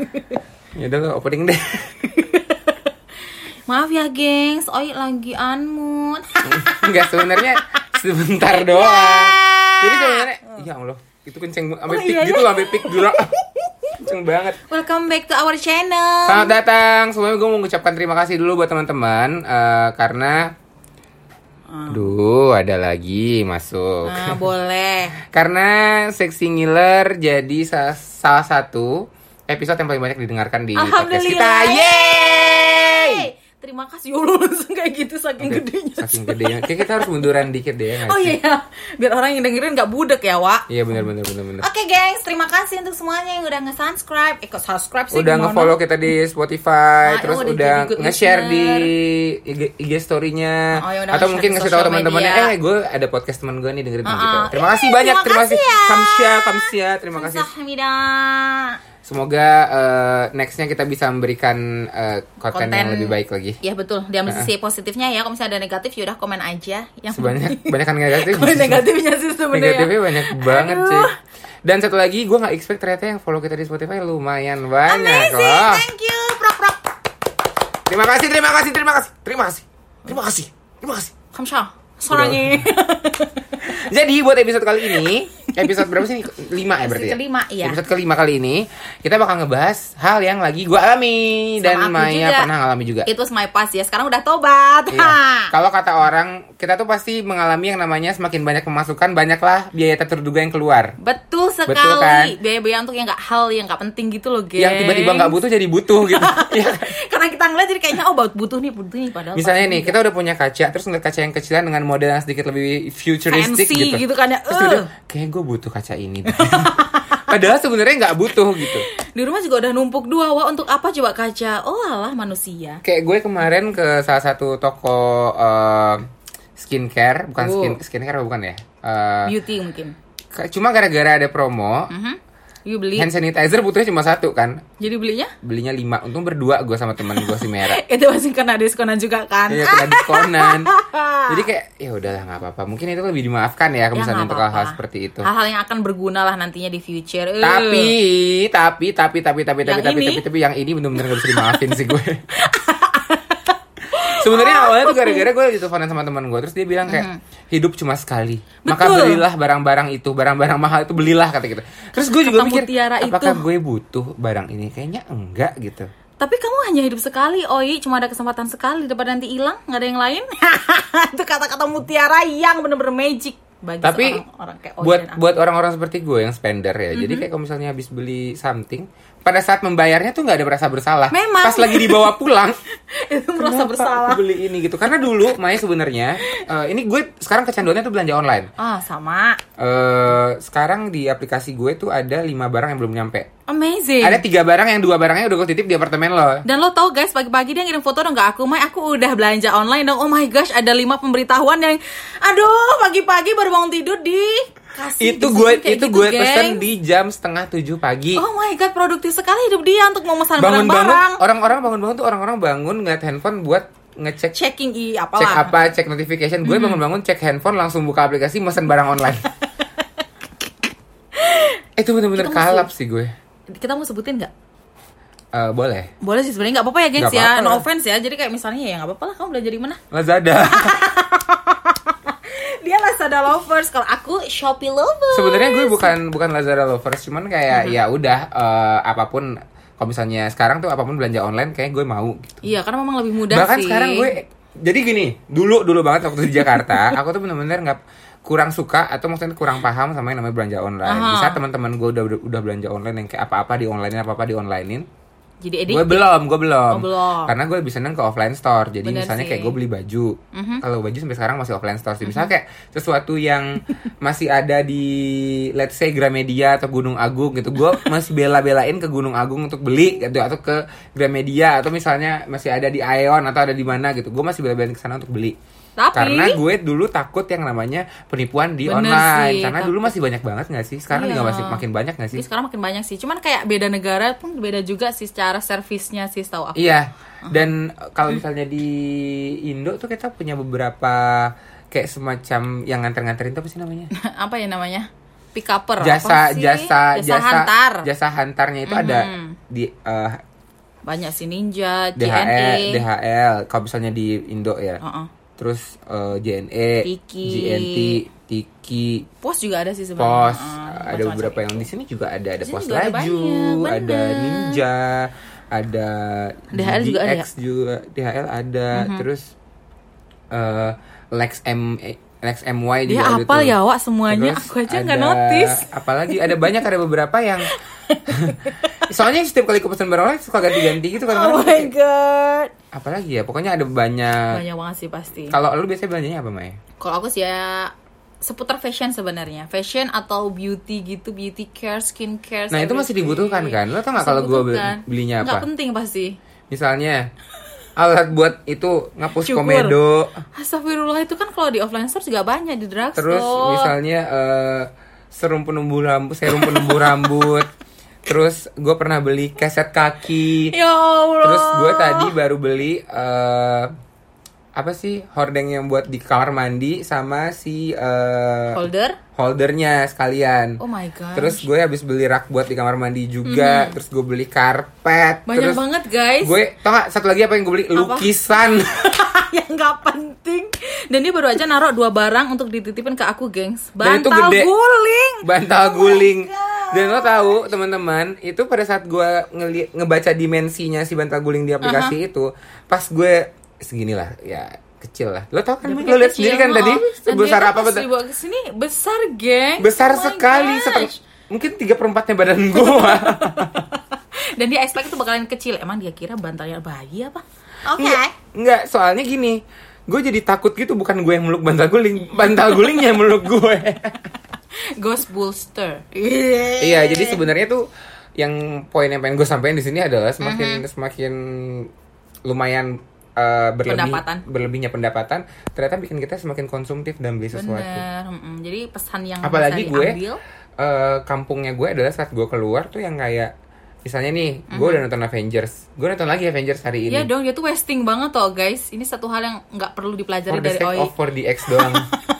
ya udah opening deh. Maaf ya, gengs. Oi lagi unmute. Enggak sebenarnya sebentar doang. Jadi sebenarnya ya Allah, itu kenceng banget. sampai Oh, pik iya, gitu iya. sampai pik dulu. kenceng banget. Welcome back to our channel. Selamat datang. Semuanya gue mau mengucapkan terima kasih dulu buat teman-teman eh, karena Duh, ada lagi masuk. Nah, boleh. Karena Sexy Ngiler jadi sa- salah satu episode yang paling banyak didengarkan di podcast kita. Yeay! Terima kasih ya Allah langsung kayak gitu saking gedenya. Saking gedenya. Kayak kita harus munduran dikit deh ya Oh iya, ya. biar orang yang dengerin nggak budek ya, Wak. Iya benar benar benar benar. Oke gengs, terima kasih untuk semuanya yang udah nge-subscribe. Eh, kok subscribe sih Udah gimana? nge-follow kita di Spotify, Nah, terus udah udah jadi good nge-share di. IG, IG story-nya Oh, ya atau mungkin ngasih tahu sosial teman-temannya, eh gue ada podcast teman gue nih dengerin Ah, gitu. ah. Terima Eh, kasih banyak, terima terima kasih. kasih ya. Kamsya, kamsya, terima kasih. Semoga eh, nextnya kita bisa memberikan eh, konten, yang lebih baik lagi. Ya betul, diambil sisi positifnya ya. Kalau misalnya ada negatif, yaudah komen aja. Yang Sebanyak banyak kan negatif. komen negatifnya sih sebenarnya. Negatifnya banyak banget Aduh. sih. Dan satu lagi gue nggak expect ternyata yang follow kita di Spotify lumayan banyak Amazing, loh. thank you, prok prok. Terima kasih, terima kasih, terima kasih, terima kasih, terima kasih, terima kasih. Kamsha, sorangi. Jadi buat episode kali ini, episode berapa sih? Lima ya berarti ya? Episode kelima, iya. Episode kelima kali ini, kita bakal ngebahas hal yang lagi gue alami dan Sama aku Maya juga. pernah ngalami juga. It was my past ya. Sekarang udah tobat. Iya. Kalau kata orang, kita tuh pasti mengalami yang namanya semakin banyak pemasukan, banyaklah biaya tak terduga yang keluar. Betul sekali. Betul kan? Biaya-biaya untuk yang nggak hal yang nggak penting gitu loh, geng. Yang tiba-tiba nggak butuh jadi butuh gitu. Iya kan? Karena kita ngeliat jadi kayaknya oh butuh nih, butuh nih padahal. Misalnya nih, kita udah punya kaca, terus ngeliat kaca yang kecilan dengan model yang sedikit lebih futuristic Fancy gitu. gitu kan ya. Terus Eh. udah, kayak gue butuh kaca ini. Padahal sebenarnya nggak butuh gitu. Di rumah juga udah numpuk dua, wah untuk apa coba kaca? Oh alah manusia. Kayak gue kemarin ke salah satu toko eh, skincare, bukan Oh. skin skincare bukan ya? Eh, Beauty mungkin. cuma gara-gara ada promo, Mhm. You beli. hand sanitizer butuhnya cuma satu kan. Jadi belinya? Belinya lima, untung berdua gue sama teman gue si Mera. Itu masih kena diskonan juga kan? Iya kena diskonan. Jadi kayak ya udahlah nggak apa-apa. Mungkin itu lebih dimaafkan ya, kalau Ya, misalnya untuk hal-hal seperti itu. Hal-hal yang akan berguna lah nantinya di future. Eh. Tapi, tapi, tapi, tapi, tapi, tapi, Yang tapi, ini? tapi, tapi, yang ini bener-bener gak bisa dimaafin sih gue. Sebenarnya awalnya tuh gara-gara gue diteleponin sama teman gue, terus dia bilang kayak hidup cuma sekali, maka. Betul. belilah barang-barang itu, barang-barang mahal itu belilah kata gitu. Terus gue juga mikir, apakah itu. gue butuh barang ini? Kayaknya enggak gitu. Tapi kamu hanya hidup sekali, Oi. Cuma ada kesempatan sekali daripada nanti hilang, nggak ada yang lain. itu kata-kata mutiara yang bener-bener magic bagi Tapi seorang orang kayak buat buat orang-orang seperti gue yang spender ya, jadi Mhm. kayak kalau misalnya habis beli something, pada saat membayarnya tuh nggak ada merasa bersalah. Memang. Pas lagi dibawa pulang, itu merasa bersalah. aku beli ini gitu karena dulu Maya sebenarnya eh, ini gue sekarang kecanduannya tuh belanja online Ah, sama. eh sekarang di aplikasi gue tuh ada lima barang yang belum nyampe Amazing. ada tiga barang yang dua barangnya udah gue titip di apartemen lo Dan lo tau guys, pagi-pagi dia ngirim foto dong ke aku, Mai aku udah belanja online dong. Oh my gosh, ada lima pemberitahuan yang, aduh, pagi-pagi baru bangun tidur di kasih. itu gue itu gitu, gue pesen di jam setengah tujuh pagi Oh my god, produktif sekali hidup dia untuk memesan bangun bangun barang-barang. orang-orang bangun bangun tuh orang-orang bangun ngeliat handphone buat ngecek Checking i cek apalah. apa cek notification gue bangun bangun cek handphone langsung buka aplikasi mesen barang online itu bener-bener kalap sih gue Kita mau sebutin nggak? Eh, boleh Boleh sih sebenarnya nggak apa-apa ya gengs ya, no offense ya. Jadi kayak misalnya ya nggak apa-apa lah kamu belajar di mana? Lazada Lazada lovers, kalau aku Shopee lovers. sebenarnya gue bukan bukan Lazada lovers cuman kayak ya udah eh, apa pun kalau misalnya sekarang tuh apa pun belanja online kayak gue mau gitu. Iya, karena memang lebih mudah bahkan sih. sekarang gue jadi gini dulu dulu banget waktu di Jakarta aku tuh bener-bener nggak kurang suka atau maksudnya kurang paham sama yang namanya belanja online. Aha. Bisa teman-teman gue udah, udah udah belanja online yang kayak apa-apa di online apa-apa di onlinein. Jadi edit. Gue belum, gue belum. Oh, belum. Karena gue lebih seneng ke offline store. Jadi Bener misalnya sih. Kayak gue beli baju. Kalau baju sampai sekarang masih offline store sih. Misalnya kayak sesuatu yang masih ada di let's say Gramedia atau Gunung Agung gitu. Gue masih bela-belain ke Gunung Agung untuk beli gitu atau ke Gramedia atau misalnya masih ada di Aeon atau ada di mana gitu. Gue masih bela-belain ke sana untuk beli. Tapi Karena gue dulu takut yang namanya penipuan di online. sih, Karena tapi- dulu masih banyak banget gak sih? Sekarang Iya. juga masih makin banyak gak sih? Tapi sekarang makin banyak sih. Cuman kayak beda negara pun beda juga sih secara servisnya sih setahu aku. Iya. Dan kalau misalnya di Indo tuh kita punya beberapa kayak semacam yang nganter-nganterin tuh apa sih namanya? apa ya namanya? Pick upper. Jasa sih? jasa jasa hantar. jasa hantarnya itu ada Mhm. di eh, Banyak sih Ninja, DHL, JNE. DHL kalau misalnya di Indo ya. Heeh. Terus eh, JNE, Tiki. GNT, Tiki, Pos juga ada sih sebenarnya. Pos, Heeh, ada beberapa yang di sini juga ada ada Pos ada Laju, banyak, ada bener. Ninja, ada DHL juga ada ya? Juga, DHL ada, Mhm. terus eh, Lex M Lex MY Dia juga ada hafal tuh. ya, Wak, semuanya. Terus Aku aja nggak ada- notice. Apalagi ada banyak ada beberapa yang Soalnya setiap kali aku pesan barang online suka ganti-ganti gitu kan. Oh my god. Apalagi ya, pokoknya ada banyak. Banyak banget sih pasti. Kalau lu biasanya belanjanya apa, Mai? Kalau aku sih ya seputar fashion sebenarnya. Fashion atau beauty gitu, beauty care, skin care. Nah, itu masih dibutuhkan kan? Lo tau nggak kalau beli- dibutuhkan. belinya Nggak apa? penting pasti. Misalnya alat buat itu ngapus Cukur. komedo. Astagfirullah itu kan kalau di offline store juga banyak di drugstore. Terus misalnya eh, serum penumbuh rambut, serum penumbuh rambut. Terus gue pernah beli keset kaki. Ya Allah. Terus gue tadi baru beli eh apa sih hordeng yang buat di kamar mandi sama si eh, holder. holdernya sekalian. Oh my god. Terus gue habis beli rak buat di kamar mandi juga. Terus gue beli karpet. banyak terus banget guys. Gue tau gak satu lagi apa yang gue beli lukisan. yang nggak penting. Dan dia baru aja naruh dua barang untuk dititipin ke aku, gengs. Bantal gede. guling. bantal Oh guling. God. Dan lo tahu teman-teman itu pada saat gue ngebaca dimensinya si bantal guling di aplikasi itu, pas gue seginilah ya kecil lah. Lo tau kan? Lo lihat kecil, sendiri kan oh. tadi sebesar dia apa betul? dibawa ke sini besar, geng. Besar Oh sekali, setengah mungkin tiga perempatnya badan gue. Dan dia expect itu bakalan kecil. Emang dia kira bantalnya bayi apa? Oke. Enggak, enggak, soalnya gini. Gue jadi takut gitu bukan gue yang meluk bantal guling, bantal gulingnya yang meluk gue. Ghost Bullster. iya, jadi sebenarnya tuh yang poin yang pengen gue sampaikan di sini adalah semakin Mhm. semakin lumayan uh, berlebih Pendapatan. berlebihnya pendapatan ternyata bikin kita semakin konsumtif dan beli sesuatu. Bener. mm-mm. Jadi pesan yang Apalagi bisa gue diambil, uh, kampungnya gue adalah saat gue keluar tuh yang kayak misalnya nih gue Mhm. udah nonton Avengers, gue nonton lagi Avengers hari ini. Iya dong, dia tuh wasting banget toh guys. Ini satu hal yang nggak perlu dipelajari For the dari sake Oi. of 4DX doang.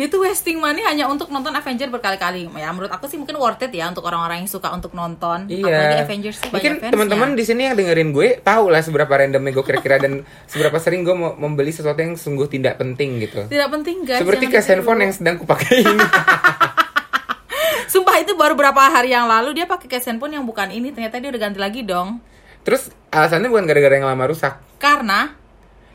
Dia tuh wasting money hanya untuk nonton Avenger berkali-kali. Ya menurut aku sih mungkin worth it ya untuk orang-orang yang suka untuk nonton. Apalagi Iya. Avengers sih Mungkin teman-teman di sini yang dengerin gue tahu lah seberapa randomnya gue kira-kira dan seberapa sering gue mau membeli sesuatu yang sungguh tidak penting gitu. Tidak penting guys. Seperti ditiru. handphone yang sedang kupakai ini. Sumpah itu baru berapa hari yang lalu dia pakai case handphone yang bukan ini. Ternyata dia udah ganti lagi dong. Terus alasannya bukan gara-gara yang lama rusak. Karena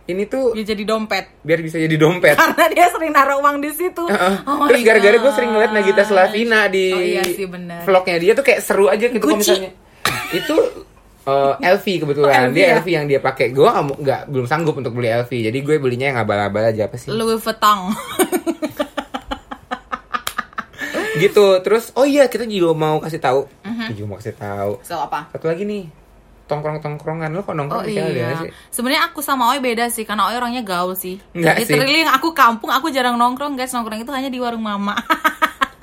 Ini tuh dia jadi dompet. biar bisa jadi dompet. Karena dia sering naruh uang di situ. Heeh. Oh my Terus gara-gara gue sering ngeliat Nagita Slavina di Oh iya sih, bener. vlognya dia tuh kayak seru aja gitu misalnya. Itu eh, LV kebetulan Oh, LV dia ya? LV yang dia pakai gue nggak belum sanggup untuk beli LV jadi gue belinya yang abal-abal aja apa sih Louis Vuitton. gitu terus oh iya kita juga mau kasih tahu Mhm. Kita juga mau kasih tahu so apa? satu lagi nih tongkrong tongkrongan lo kok Oh nongkrong di sini iya. sih Sebenarnya aku sama Oi beda sih karena Oi orangnya gaul sih. Enggak sih. Literally yang aku kampung aku jarang nongkrong guys. Nongkrong itu hanya di warung mama.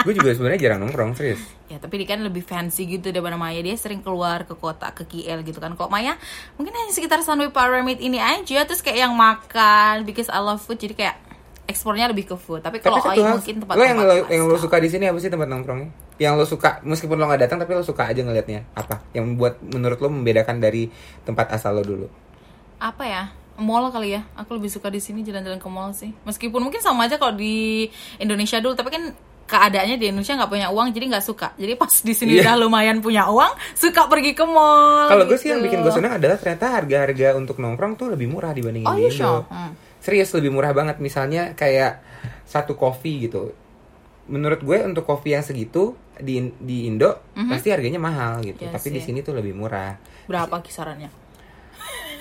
gue juga sebenarnya jarang nongkrong serius ya tapi dia kan lebih fancy gitu daripada Maya dia sering keluar ke kota ke KL gitu kan kok Maya mungkin hanya sekitar Sunway Pyramid ini aja terus kayak yang makan because I love food jadi kayak ekspornya lebih ke food. Tapi kalau Oi mungkin tempat lo yang lo, yang lo suka di sini apa sih tempat nongkrongnya? Yang lo suka meskipun lo nggak datang tapi lo suka aja ngelihatnya apa? Yang buat menurut lo membedakan dari tempat asal lo dulu? Apa ya? Mall kali ya. Aku lebih suka di sini jalan-jalan ke mall sih. Meskipun mungkin sama aja kalau di Indonesia dulu tapi kan keadaannya di Indonesia nggak punya uang jadi nggak suka. Jadi pas di sini Iya. udah lumayan punya uang suka pergi ke mall kalau gue sih gitu. yang bikin gue senang adalah ternyata harga-harga untuk nongkrong tuh lebih murah dibandingin oh di iya Indo. sure Hmm. Serius lebih murah banget. Misalnya kayak satu kopi gitu. Menurut gue untuk kopi yang segitu di di Indo pasti harganya mahal gitu. Iya tapi sih. di sini tuh lebih murah. Berapa kisarannya?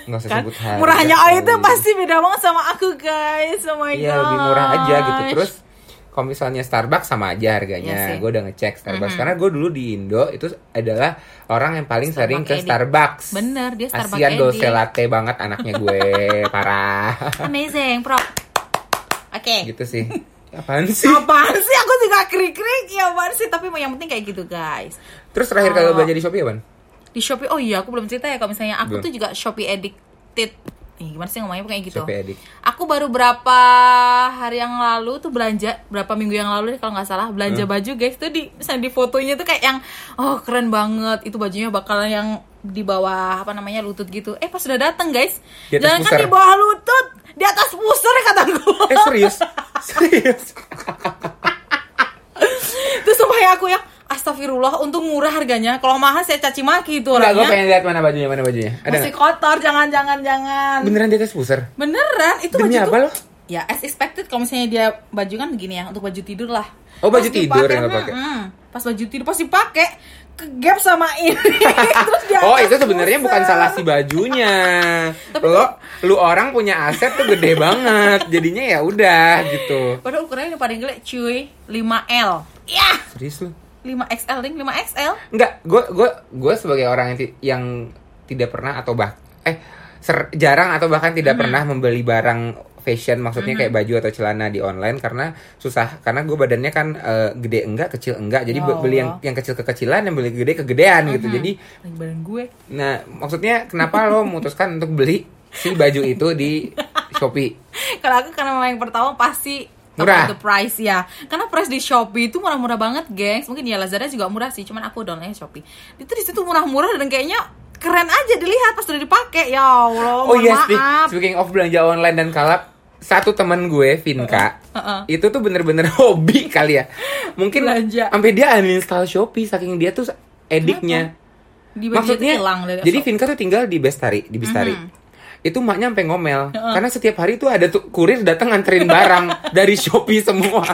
Nggak usah kan sebut harga murahnya oh itu pasti beda banget sama aku guys. Oh my iya lebih murah aja gitu. Terus kalau misalnya Starbucks sama aja harganya. Sih. gue udah ngecek Starbucks. Karena gue dulu di Indo itu adalah orang yang paling Starbucks sering ke addict. Starbucks. Bener, dia Starbucks Asian doce latte banget anaknya gue. Parah. Amazing prop oke. Gitu sih. Apaan sih? Apaan sih? Aku juga krik krik ya apaan sih? Tapi yang penting kayak gitu guys. Terus terakhir kali lo belanja di Shopee apaan? di Shopee oh iya aku belum cerita ya kalau misalnya aku Belum. tuh juga Shopee addicted Ih, gimana sih ngomongnya? Kayak gitu. Shopee Edik. aku baru berapa hari yang lalu tuh belanja berapa minggu yang lalu deh kalau nggak salah belanja baju guys. Tuh di misalnya di fotonya tuh kayak yang oh keren banget. Itu bajunya bakal yang di bawah apa namanya lutut gitu. Eh pas sudah datang guys jangan kan di bawah lutut. Di atas pusar kata gue Eh serius? serius? terus sumpah ya aku yang astagfirullah untuk murah harganya kalau mahal saya caci maki itu Enggak, gue orangnya pengen lihat mana bajunya, mana bajunya. Ada masih nggak? kotor jangan jangan jangan Beneran di atas pusar? beneran itu Demi baju apa tuh lo? ya as expected kalau misalnya dia baju kan begini ya untuk baju tidur lah Oh, baju Pas tidur yang lo pakai? hmm, pas baju tidur pasti pakai ke gap sama ini terus di Oh itu sebenarnya bukan salah si bajunya. Tapi lo, lu orang punya aset tuh gede banget, jadinya ya udah gitu. padahal ukurannya yang paling gede cuy 5L ya Serius lu? 5XL ring 5XL Enggak, gue gue gue sebagai orang yang, yang tidak pernah atau bah eh ser- jarang atau bahkan tidak Mm-hmm. pernah membeli barang fashion maksudnya kayak baju atau celana di online karena susah karena gue badannya kan eh, gede enggak kecil enggak. Jadi be- beli yang Allah. yang kecil kekecilan yang beli gede kegedean gitu. Jadi lagi badan gue. nah maksudnya kenapa lo memutuskan untuk beli si baju itu di Shopee? Kalau aku karena memang yang pertama pasti Murah. the price ya karena price di Shopee itu murah-murah banget gengs mungkin ya Lazada juga murah sih cuman aku downloadnya Shopee itu di situ murah-murah dan kayaknya keren aja dilihat pas udah dipakai ya Allah Oh iya, maaf speaking of belanja online dan kalap, satu teman gue, Vinka, Heeh. itu tuh bener-bener hobi kali ya. Mungkin Belanja. sampai dia uninstall Shopee saking dia tuh ediknya. Maksudnya, hilang dari jadi. Vinka tuh tinggal di Bestari, di Bestari. Mhm. Itu maknya sampai ngomel karena setiap hari tuh ada tuh kurir datang nganterin barang dari Shopee semua.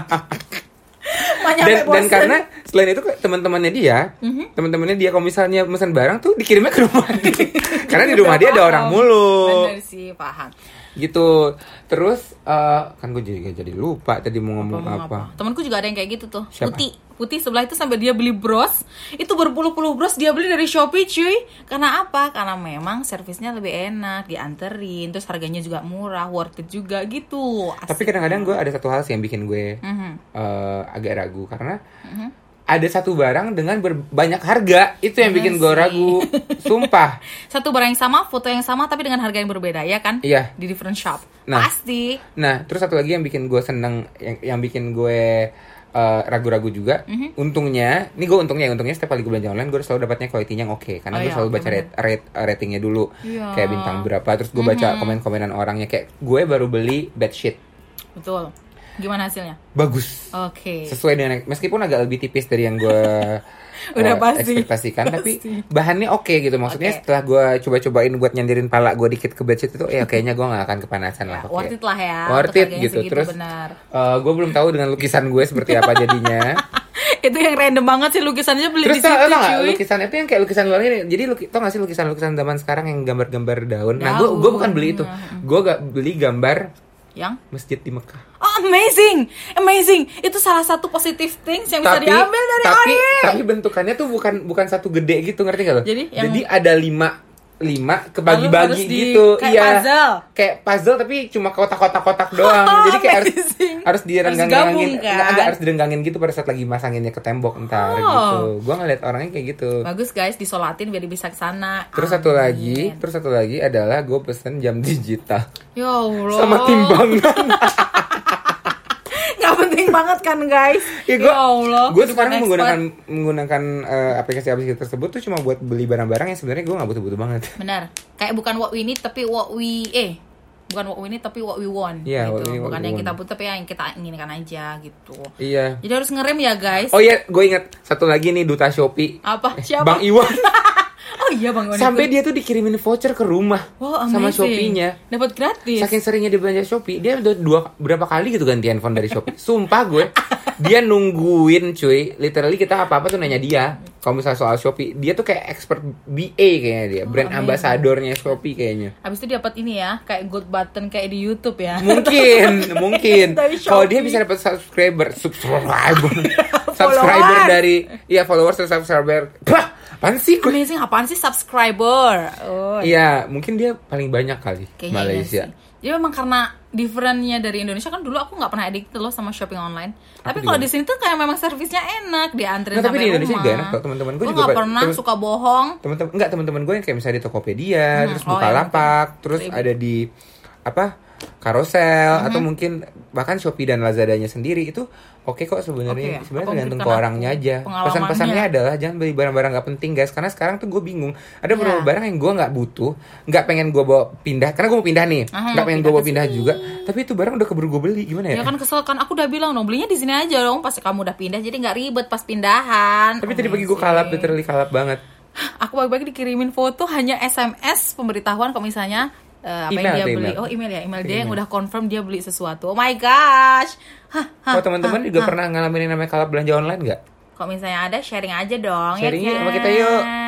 Dan dan karena selain itu teman-temannya dia, Mhm. teman-temannya dia kalau misalnya pesan barang tuh dikirimnya ke rumah dia. karena di rumah dia ada orang mulu bener sih paham gitu terus eh, kan gue jadi jadi lupa tadi mau ngomong Ngomong apa, Temanku juga ada yang kayak gitu tuh. Siapa? Putih. Putih sebelah itu sampai dia beli bros. Itu berpuluh-puluh bros dia beli dari Shopee, cuy. Karena apa? Karena memang servisnya lebih enak, dianterin, terus harganya juga murah, worth it juga gitu. tapi kadang-kadang gue ada satu hal sih yang bikin gue Mhm. eh, agak ragu karena ada satu barang dengan banyak harga itu yang bikin gue Iya ragu sumpah Satu barang yang sama, foto yang sama tapi dengan harga yang berbeda, ya kan? Iya. Di different shop. Nah. Pasti. nah terus satu lagi yang bikin gue seneng yang yang bikin gue eh, ragu-ragu juga Mhm. untungnya ini gue untungnya untungnya setiap kali gue belanja online gue selalu dapatnya quality-nya yang oke karena Oh gue iya, selalu baca rate, rate ratingnya dulu Iya. kayak bintang berapa terus gue baca Mhm. komen-komenan orangnya kayak gue baru beli bedsheet Betul. Gimana hasilnya? bagus Oke. sesuai dengan meskipun agak lebih tipis dari yang gue Udah eh, pasti. ekspektasikan tapi Pasti. bahannya oke gitu maksudnya Oke. setelah gue coba-cobain buat nyandirin pala gue dikit ke bedsheet itu ya kayaknya gue nggak akan kepanasan lah Ya, pakai. worth it lah ya. worth it gitu terus benar. gue belum tahu dengan lukisan gue seperti apa jadinya itu yang random banget sih lukisannya beli terus di situ, tau cuy. lukisan itu yang kayak lukisan luar ini jadi luki, tau gak sih lukisan-lukisan zaman sekarang yang gambar-gambar daun nah gue gue bukan beli itu gue gak beli gambar Yang masjid di Mekah Oh, amazing, amazing. Itu salah satu positive things yang bisa tapi diambil dari tapi Ari. tapi bentukannya tuh bukan bukan satu gede gitu ngerti gak lo Jadi yang- jadi ada lima lima kebagi-bagi gitu kayak iya puzzle. kayak puzzle tapi cuma kotak-kotak-kotak doang Oh, jadi kayak harus harus direnggangin gabung, kan? agak harus direnggangin gitu pada saat lagi masanginnya ke tembok ntar Oh. gitu gua ngeliat orangnya kayak gitu Bagus guys, disolatin biar bisa ke sana. terus satu Amin. lagi terus satu lagi adalah gue pesen jam digital Ya Allah. sama timbangan penting banget kan guys. Ya, ya, gua, Allah. gue sekarang expert. menggunakan menggunakan eh, aplikasi-aplikasi tersebut tuh cuma buat beli barang-barang yang sebenarnya gue nggak butuh-butuh banget. Benar. Kayak bukan what we need tapi what we eh bukan what we need tapi what we want what gitu. we- what bukan we yang want. kita butuh tapi yang kita inginkan aja gitu. Iya. Jadi harus ngerem ya guys. Oh iya, gue inget satu lagi nih duta Shopee. Apa? Siapa? Bang Iwan. Oh iya Bang Iwan Sampai ikut. dia tuh dikirimin voucher ke rumah Wow, sama amazing. Shopee-nya. Dapat gratis. Saking seringnya dia belanja Shopee, dia udah dua berapa kali gitu ganti handphone dari Shopee. Sumpah gue, dia nungguin cuy. Literally kita apa-apa tuh nanya dia. Kalau misalnya soal Shopee, dia tuh kayak expert BA kayaknya dia, brand amazing. ambasadornya Shopee kayaknya. Habis itu dapat ini ya, kayak gold button kayak di YouTube ya. mungkin mungkin kalau dia bisa dapat subscriber subscriber subscriber dari ya followers dan subscriber Bah, apaan sih gue Amazing apaan sih subscriber? Oh, iya mungkin dia paling banyak kali kayaknya iya Malaysia. Jadi memang karena differentnya dari Indonesia kan dulu aku nggak pernah addicted loh sama shopping online. Tapi kalau di sini tuh kayak memang servisnya enak, dianterin Nah, tapi sampai di Indonesia rumah. juga enak kok, teman-teman gue Gue juga nggak pa- pernah temen- suka bohong. teman-teman enggak teman-teman gue yang kayak misalnya di Tokopedia terus oh, Bukalapak iya, terus betul. ada di apa Carousel atau mungkin bahkan Shopee dan Lazadanya sendiri itu oke kok sebenarnya. Oke, sebenarnya tergantung ke orangnya aja. pesan-pesannya adalah jangan beli barang-barang nggak penting guys. Karena sekarang tuh gue bingung. Ada Iya. beberapa barang yang gue nggak butuh nggak pengen gue bawa pindah. Karena gue mau pindah nih. Nggak pengen gue bawa pindah juga. Tapi itu barang udah keburu gue beli. Gimana ya, Ya kan kesel kan. Aku udah bilang dong belinya di sini aja dong. Pas kamu udah pindah jadi nggak ribet pas pindahan. tapi tadi pagi gue kalap literally kalap banget. Aku pagi-pagi dikirimin foto hanya SMS pemberitahuan kalau misalnya eh, apa Email yang dia beli. email? Oh email ya, email dia yang Email. udah confirm dia beli sesuatu. Oh my gosh. Hah, hah, oh teman-teman juga hah. pernah ngalamin yang namanya kalap belanja online nggak Kalau misalnya ada sharing aja dong Sharing ya sama kita yuk. kan?